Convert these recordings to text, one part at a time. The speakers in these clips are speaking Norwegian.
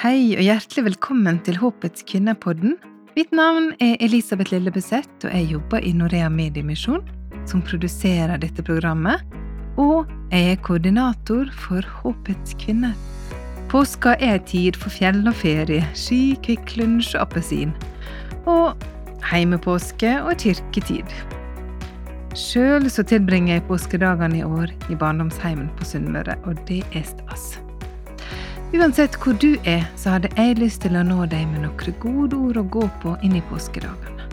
Hei og hjertelig velkommen til Håpets kvinnepodden. Mitt navn er Elisabeth Lillebeseth, og jeg jobber i Norea Mediemisjon, som produserer dette programmet. Og jeg er koordinator for Håpets kvinner. Påska er ei tid for fjell og ferie, ski, Kvikk Lunsj og appelsin. Og heimepåske og kirketid. Sjøl så tilbringer jeg påskedagene i år i barndomsheimen på Sunnmøre, og det er stas. Uansett hvor du er, så hadde jeg lyst til å nå deg med noen gode ord å gå på inn i påskedagene.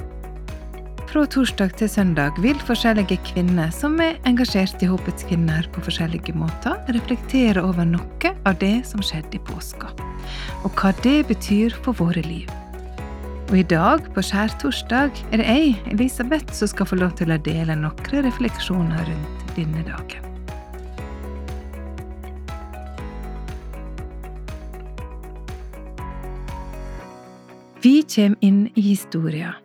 Fra torsdag til søndag vil forskjellige kvinner som er engasjert i Håpets kvinner på forskjellige måter, reflektere over noe av det som skjedde i påska, og hva det betyr for våre liv. Og i dag, på skjærtorsdag, er det jeg, Elisabeth, som skal få lov til å dele noen refleksjoner rundt denne dagen. Vi kommer inn i historia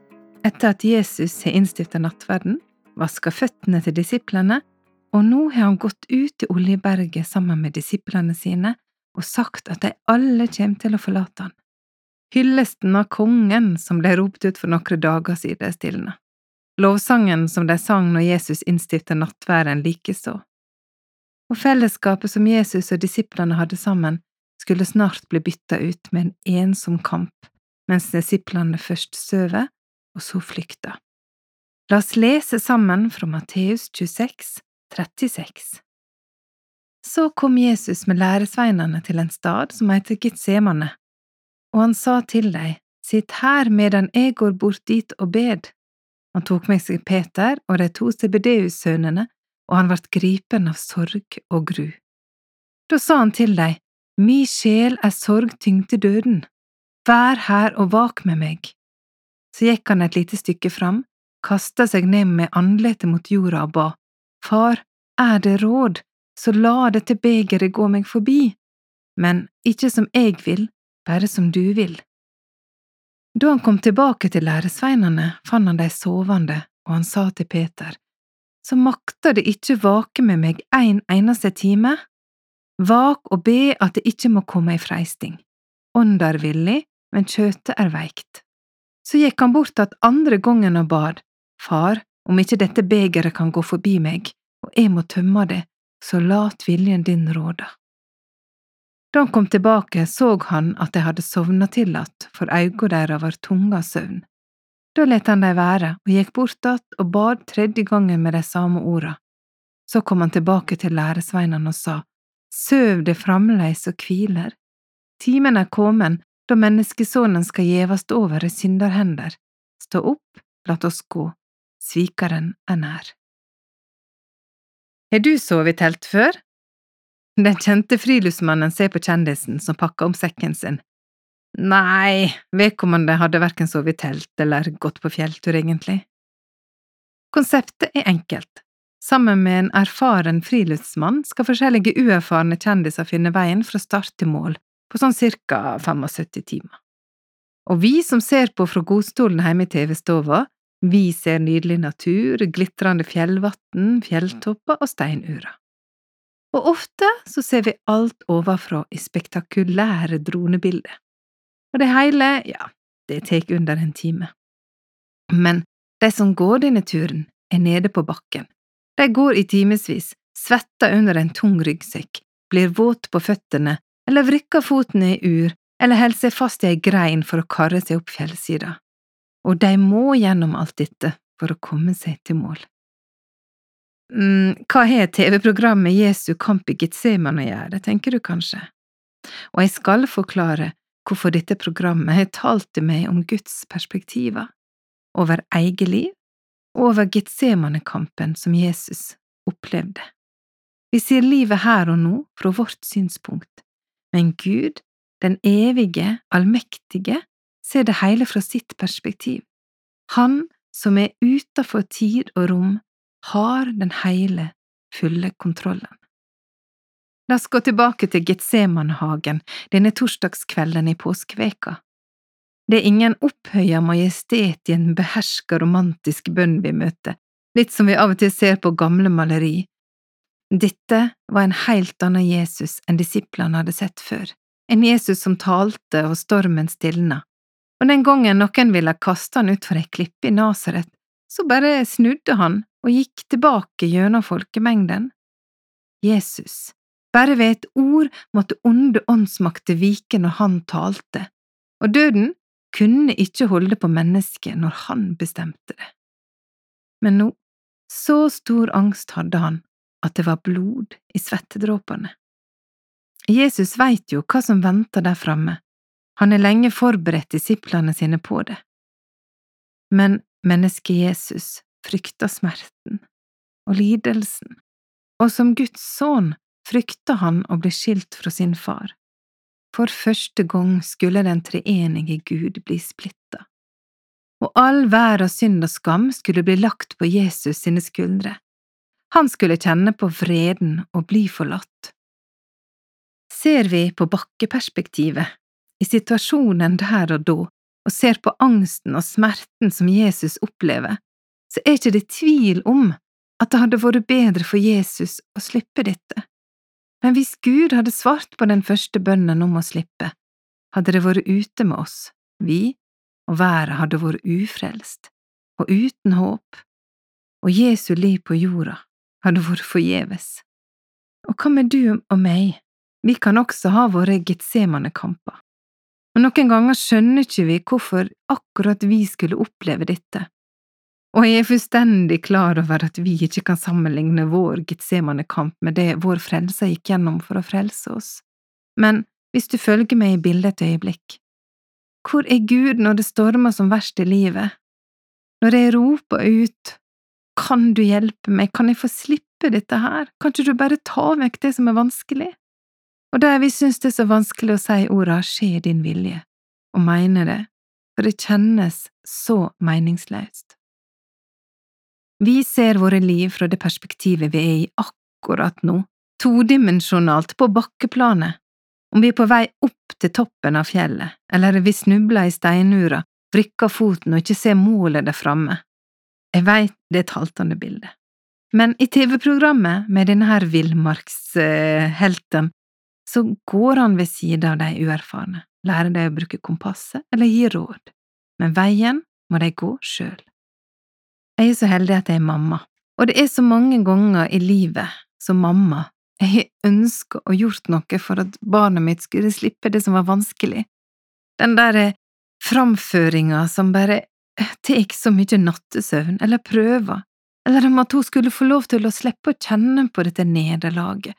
etter at Jesus har innstifta nattverden, vaska føttene til disiplene, og nå har han gått ut til Oljeberget sammen med disiplene sine og sagt at de alle kommer til å forlate han. Hyllesten av kongen som ble ropt ut for noen dager siden, stilna. Lovsangen som de sang når Jesus innstifta nattverden, likeså. Og fellesskapet som Jesus og disiplene hadde sammen, skulle snart bli bytta ut med en ensom kamp mens disiplene først sover, og så flykter. La oss lese sammen fra Matteus 26, 36. Så kom Jesus med læresveinene til en stad som heter Getsemane, og han sa til dem, sitt her medan jeg går bort dit og bed. Han tok med seg Peter og de to CBDU-sønnene, og han vart gripen av sorg og gru. Da sa han til dem, Mi sjel er sorgtyngd til døden, Vær her og vak med meg. Så gikk han et lite stykke fram, kasta seg ned med andletet mot jorda og ba, Far, er det råd, så la dette begeret gå meg forbi, men ikke som jeg vil, bare som du vil. Da han kom tilbake til læresveinene, fant han dei sovende, og han sa til Peter, Så makta det ikke vake med meg en eneste time? Vak og be at det ikke må komme ei freisting. Ånda er villig, men kjøtet er veikt. Så gikk han bort att andre gangen og bad, Far, om ikke dette begeret kan gå forbi meg, og jeg må tømme det, så lat viljen din råde. Da han kom tilbake, så han at de hadde sovna til att, for auga deres var tunge av søvn. Da let han dem være og gikk bort att og bad tredje gangen med de samme orda. Så kom han tilbake til læresveinene og sa, Søv det framleis og hviler. Timen er kommen da menneskesonen skal gjevast over i synderhender. Stå opp, lat oss gå, svikeren er nær. Har du sovet i telt før? Den kjente friluftsmannen ser på kjendisen som pakker om sekken sin. Nei, vedkommende hadde verken sovet i telt eller gått på fjelltur, egentlig. Konseptet er enkelt. Sammen med en erfaren friluftsmann skal forskjellige uerfarne kjendiser finne veien fra start til mål på sånn cirka 75 timer. Og vi som ser på fra godstolen hjemme i TV-stova, vi ser nydelig natur, glitrende fjellvann, fjelltopper og steinurer. Og ofte så ser vi alt ovenfra i spektakulære dronebilder. Og det hele, ja, det tek under en time. Men de som går denne turen, er nede på bakken. De går i timevis, svetter under en tung ryggsekk, blir våt på føttene eller vrikker foten i ur, eller holder seg fast i ei grein for å karre seg opp fjellsida. Og de må gjennom alt dette for å komme seg til mål. Mm, hva har TV-programmet Jesu kamp i Getseman å gjøre, tenker du kanskje? Og jeg skal forklare hvorfor dette programmet har talt til meg om Guds perspektiver, over eget liv og over Getsemane-kampen som Jesus opplevde. Vi ser livet her og nå fra vårt synspunkt, men Gud, den evige, allmektige, ser det hele fra sitt perspektiv. Han som er utafor tid og rom, har den hele, fulle kontrollen. La oss gå tilbake til Getsemanhagen denne torsdagskvelden i påskeveka. Det er ingen opphøya majestet i en beherska romantisk bønn vi møter, litt som vi av og til ser på gamle maleri, dette var en helt annen Jesus enn disiplene hadde sett før. en Jesus som talte og stormen stilna, og den gangen noen ville kaste han utfor ei klippe i Nasaret, så bare snudde han og gikk tilbake gjennom folkemengden. Jesus, bare ved et ord måtte onde åndsmakter vike når han talte, og døden kunne ikke holde på mennesket når han bestemte det. Men nå, så stor angst hadde han at det var blod i svettedråpene. Jesus veit jo hva som venter der framme, han har lenge forberedt disiplene sine på det. Men mennesket Jesus frykta smerten og lidelsen, og som Guds sønn frykta han å bli skilt fra sin far. For første gang skulle den treenige Gud bli splitta, og all verdens synd og skam skulle bli lagt på Jesus sine skuldre. Han skulle kjenne på vreden og bli forlatt. Ser vi på bakkeperspektivet, i situasjonen der og da, og ser på angsten og smerten som Jesus opplever, så er ikke det tvil om at det hadde vært bedre for Jesus å slippe dette. Men hvis Gud hadde svart på den første bønnen om å slippe, hadde det vært ute med oss, vi, og været hadde vært ufrelst, og uten håp, og Jesu liv på jorda hadde vært forgjeves. Og hva med du og meg, vi kan også ha våre Getsemane-kamper, og noen ganger skjønner ikke vi hvorfor akkurat vi skulle oppleve dette, og jeg er fullstendig klar over at vi ikke kan sammenligne vår Getsemane-kamp med det vår frelser gikk gjennom for å frelse oss, men hvis du følger meg i bildet et øyeblikk, hvor er Gud når det stormer som verst i livet, når jeg roper ut kan du hjelpe meg, kan jeg få slippe dette her, kan ikke du bare ta vekk det som er vanskelig? Og der vi synes det er så vanskelig å si orda skje din vilje, og mene det, for det kjennes så meningsløst. Vi ser våre liv fra det perspektivet vi er i akkurat nå, todimensjonalt på bakkeplanet. Om vi er på vei opp til toppen av fjellet, eller vi snubler i steinura, vrikker foten og ikke ser målet der framme. Jeg veit det er et haltende bilde. Men i TV-programmet med denne her villmarkshelten, så går han ved sida av de uerfarne, lærer de å bruke kompasset eller gi råd, men veien må de gå sjøl. Jeg er så heldig at jeg er mamma, og det er så mange ganger i livet som mamma jeg har ønsket og gjort noe for at barnet mitt skulle slippe det som var vanskelig. Den derre framføringa som bare tar så mye nattesøvn, eller prøver, eller om at hun skulle få lov til å slippe å kjenne på dette nederlaget,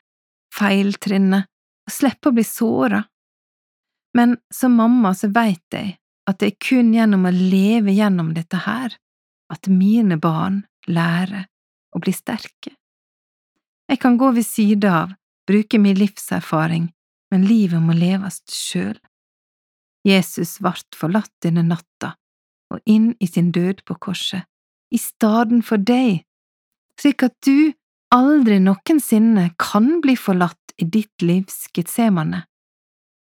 feiltrinnet, og slippe å bli såra. Men som mamma så veit jeg at det er kun gjennom å leve gjennom dette her at mine barn lærer å bli sterke. Jeg kan gå ved sida av, bruke min livserfaring, men livet må leves sjøl. Jesus vart forlatt denne natta og inn i sin død på korset, i staden for deg, slik at du aldri noensinne kan bli forlatt i ditt livs Getsemane.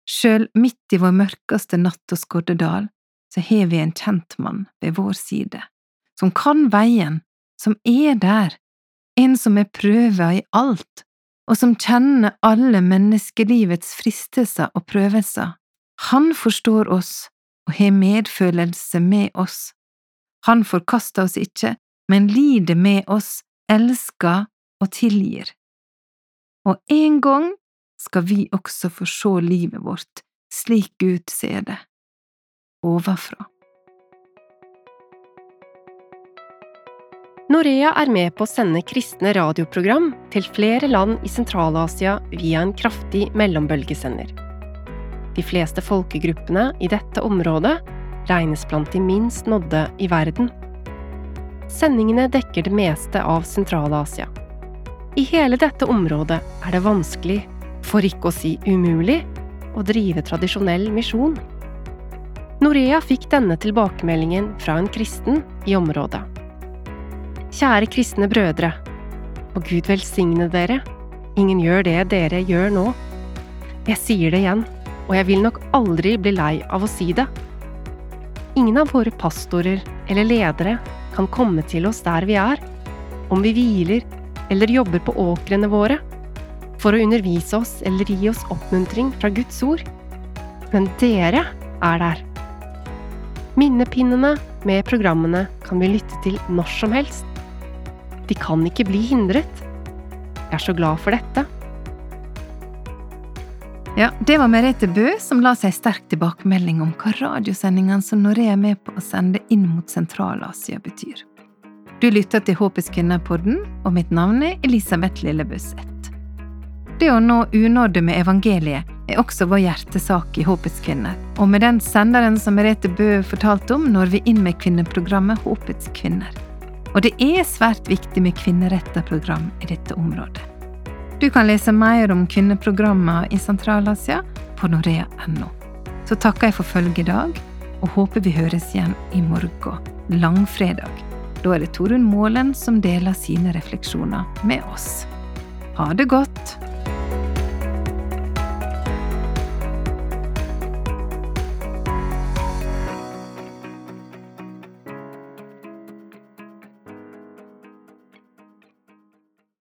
Sjøl midt i vår mørkeste natt skodde dal, så har vi en kjentmann ved vår side som kan veien, som er der, en som er prøva i alt, og som kjenner alle menneskelivets fristelser og prøvelser. Han forstår oss og har medfølelse med oss. Han forkaster oss ikke, men lider med oss, elsker og tilgir. Og en gang skal vi også få se livet vårt slik Gud ser det, ovenfra. Norea er med på å sende kristne radioprogram til flere land i Sentral-Asia via en kraftig mellombølgesender. De fleste folkegruppene i dette området regnes blant de minst nådde i verden. Sendingene dekker det meste av Sentral-Asia. I hele dette området er det vanskelig, for ikke å si umulig, å drive tradisjonell misjon. Norea fikk denne tilbakemeldingen fra en kristen i området. Kjære kristne brødre. Og Gud velsigne dere. Ingen gjør det dere gjør nå. Jeg sier det igjen, og jeg vil nok aldri bli lei av å si det. Ingen av våre pastorer eller ledere kan komme til oss der vi er, om vi hviler eller jobber på åkrene våre, for å undervise oss eller gi oss oppmuntring fra Guds ord. Men dere er der. Minnepinnene med programmene kan vi lytte til når som helst. De kan ikke bli hindret. Jeg er så glad for dette. Ja, det var Merete Bø som la seg sterk tilbakemelding om hva radiosendingene som Norea er med på å sende inn mot Sentral-Asia, betyr. Du lytter til Håpets kvinner-podden, og mitt navn er Elisabeth Lillebøseth. Det å nå unådde med evangeliet er også vår hjertesak i Håpets kvinner, og med den senderen som Merete Bø fortalte om, når vi inn med kvinneprogrammet Håpets kvinner. Og det er svært viktig med kvinneretta program i dette området. Du kan lese mer om kvinneprogrammer i Sentral-Asia på norea.no. Så takker jeg for følget i dag, og håper vi høres igjen i morgen, langfredag. Da er det Torunn Målen som deler sine refleksjoner med oss. Ha det godt!